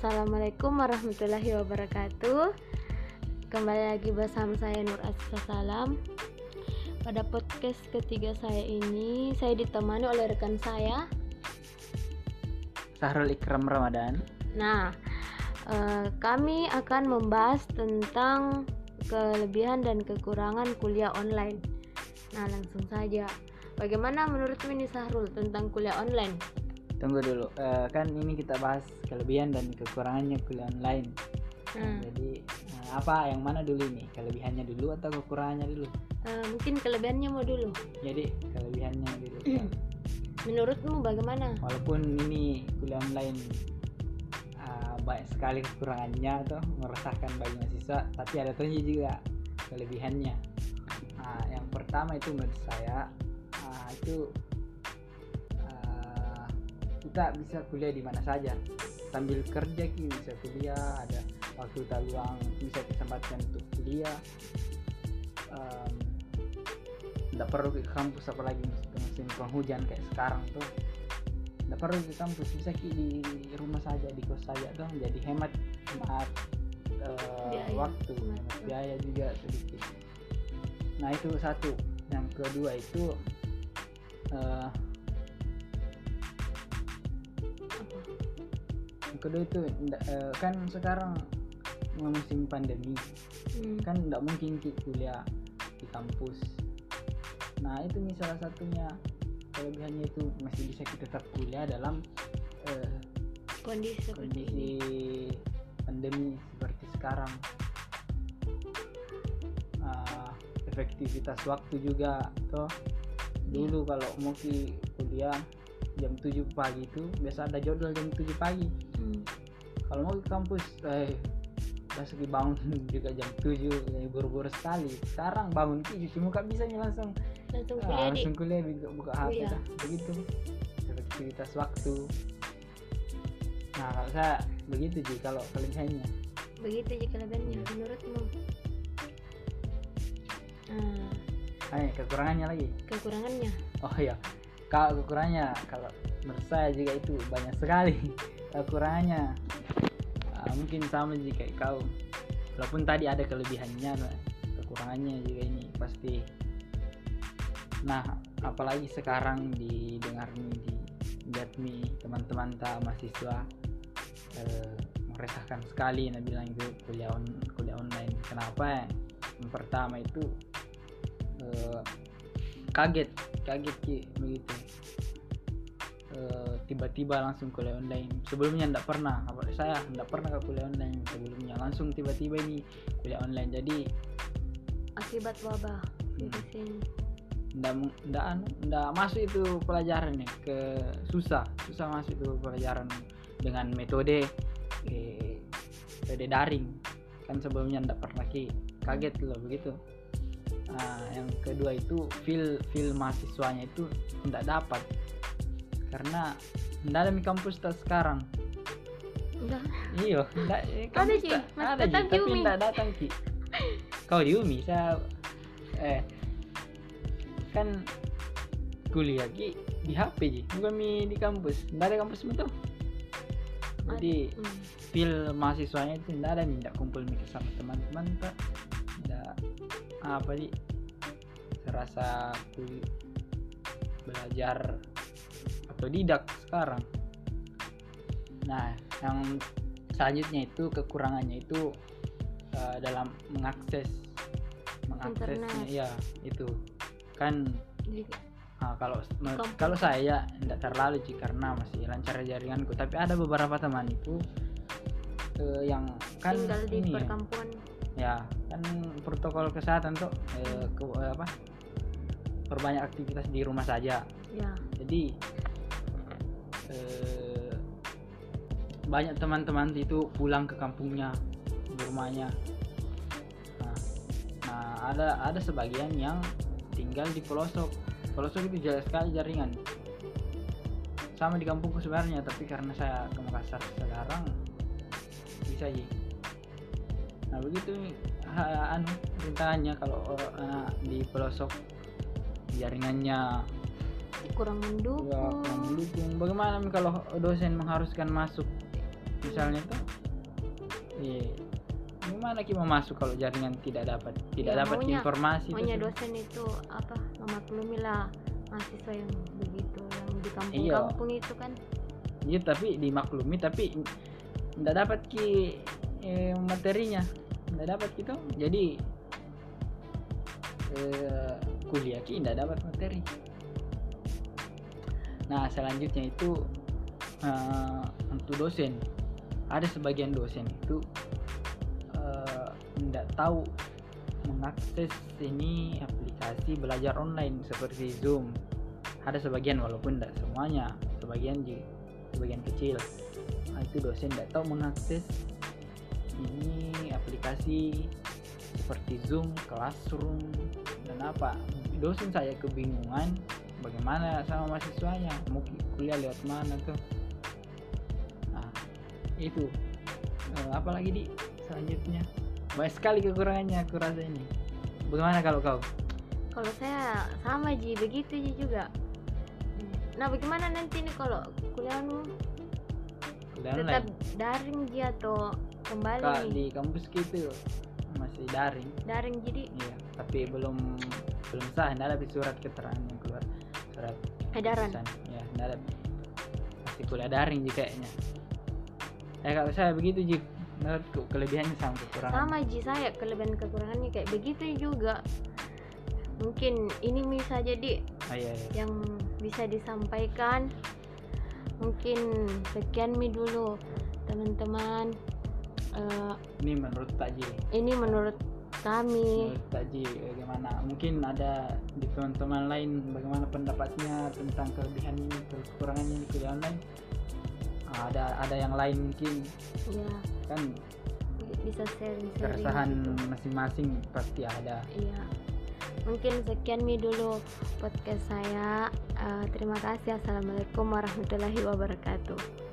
Assalamualaikum warahmatullahi wabarakatuh. Kembali lagi bersama saya Nur Aziza Salam. Pada podcast ketiga saya ini Saya ditemani oleh rekan saya. Sahrul Ikram Ramadan. Nah, eh, kami akan membahas tentang kelebihan dan kekurangan kuliah online. Nah, langsung saja. Bagaimana menurutmu ini Sahrul tentang kuliah online? Tunggu dulu, eh, kan ini kita bahas kelebihan dan kekurangannya kuliah online Nah, Jadi eh, apa yang mana dulu ini? Kelebihannya dulu atau kekurangannya dulu? eh, mungkin kelebihannya mau dulu Jadi kelebihannya dulu Menurutmu bagaimana? Walaupun ini kuliah online banyak sekali kekurangannya atau meresahkan bagi mahasiswa Tapi ada tentunya juga kelebihannya Nah, Yang pertama itu menurut saya ah, itu kita bisa kuliah di mana saja. Sambil kerja ki bisa kuliah ada waktu tak luang bisa kesempatan untuk kuliah. Tidak perlu ke kampus apalagi musim penghujan kayak sekarang tuh. Tidak perlu ke kampus bisa ki di rumah saja di kos saja tuh jadi hemat hemat eh, Biaya. waktu Hemat biaya juga sedikit. Nah itu satu. Yang kedua itu eh, kedua itu eh, kan sekarang musim pandemi. Hmm. kan tidak mungkin ki kuliah di kampus. Nah itu nih salah satunya. Kelebihannya itu masih bisa kita tetap kuliah dalam eh, kondisi kondisi pandemi seperti sekarang. Ah, efektivitas waktu juga toh. Dulu kalau mau kuliah jam 7 pagi itu biasa ada jadwal jam 7 pagi. Kalau mau ke kampus eh pas lagi bangun juga jam 7 eh, buru-buru sekali. Sekarang bangun ki cuci muka bisa nih langsung. Langsung ah, kuliah di langsung kuliah buka, buka HP Iya. dah. Begitu. Efektivitas waktu. Nah kalau saya begitu sih kalau kelebihannya. Begitu aja kelebihannya. Iya. menurutmu? Nah, Ayo, kekurangannya lagi? Kekurangannya? Oh iya. Kalau kekurangannya kalau menurut saya juga itu banyak sekali kekurangannya ah, mungkin sama sih kayak kau. Walaupun tadi ada kelebihannya kekurangannya juga ini pasti. Nah apalagi sekarang didengar nih di nih teman-teman tak mahasiswa eh, meresahkan sekali nah bilang itu kuliah on, kuliah online. Kenapa yang pertama itu eh, kaget kaget ki begitu tiba-tiba langsung kuliah online. Sebelumnya ndak pernah. Apa saya ndak pernah ke kuliah online sebelumnya. Langsung tiba-tiba ini kuliah online. Jadi akibat wabah virus ini. Ndak mu- ndak anu masuk itu pelajaran nih ke susah. Susah masuk itu pelajaran dengan metode eh, metode daring. Kan sebelumnya ndak pernah ki. Kaget loh begitu. Nah, yang kedua itu feel feel mahasiswanya itu ndak dapat karena ndak ada di kampus tak sekarang. Enggak iyo eh, Ada, tak- Masih ada datang di tapi Umi. ndak datang ki kau di Umi saya eh kan kuliah ki di HP ji bukan mi di kampus. Ndak ada kampus betul. Jadi Hmm. feel mahasiswanya itu ndak ada minta kumpul mikir sama teman-teman tak ndak apa sih serasa belajar atau didak sekarang. Nah yang selanjutnya itu kekurangannya itu eh, dalam mengakses mengaksesnya ya itu. Kan Jadi, Ah, kalau me- kalau saya tidak terlalu sih karena masih lancar jaringanku. Tapi ada beberapa teman itu eh, yang kan tinggal di ini ya, perkampungan ya kan protokol kesehatan tuh eh, ke- apa perbanyak aktivitas di rumah saja. Ya. Jadi eh, banyak teman-teman itu pulang ke kampungnya di rumahnya. Nah, nah, ada ada sebagian yang tinggal di pelosok. Pelosok itu jelas sekali jaringan. Sama di kampungku sebenarnya tapi karena saya ke Makassar sekarang bisa aja. Nah begitu anu rintangannya kalau eh, di pelosok jaringannya kurang ya mendukung kurang mendukung. Bagaimana kalau dosen mengharuskan masuk? Misalnya tuh iya. Gimana kita mau masuk kalau jaringan tidak dapat? Tidak Ya, dapat maunya- informasi itu maunya sih. dosen itu apa memaklumi lah mahasiswa yang begitu yang di Iya. kampung-kampung itu kan. Iya tapi dimaklumi tapi tidak dapat ki eh, materinya. Tidak dapat gitu. Jadi eh, kuliah ki tidak dapat materi nah selanjutnya itu eh, untuk dosen. Ada sebagian dosen itu tidak tahu mengakses ini aplikasi belajar online seperti Zoom. Ada sebagian walaupun tidak semuanya sebagian sebagian kecil. Nah, itu dosen tidak tahu mengakses ini aplikasi seperti Zoom, Classroom dan apa. Dosen saya kebingungan bagaimana sama mahasiswanya mau kuliah lewat mana tuh. Nah itu. Eh, apa lagi di selanjutnya? Banyak sekali kekurangannya aku rasa ini. Bagaimana kalau kau? Kalau saya sama ji. Begitu ji juga. Nah bagaimana nanti nih kalau kuliahmu kuliah tetap daring ji atau kembali Kak, nih? di kampus gitu masih daring. Daring jadi Iya, tapi belum belum sah, ada surat keterangan yang keluar surat edaran. Ya, ada masih kuliah daring juga kayaknya. Ya kalau saya begitu Jik, menurutku kelebihannya sama kekurangan. sama ji saya kelebihan kekurangannya kayak begitu juga mungkin ini bisa jadi Oh, iya, iya. yang bisa disampaikan mungkin sekian mi dulu teman-teman Eh, Ini menurut Taji. ini menurut kami Taji bagaimana? Mungkin ada di teman-teman lain bagaimana pendapatnya tentang kelebihan ini, kekurangannya di kuliah online. Ah, Ada ada yang lain mungkin ya kan bisa sharing-sharing keresahan gitu. masing-masing pasti ada. Iya. Mungkin sekian mi dulu podcast saya. Eh, terima kasih. Assalamualaikum warahmatullahi wabarakatuh.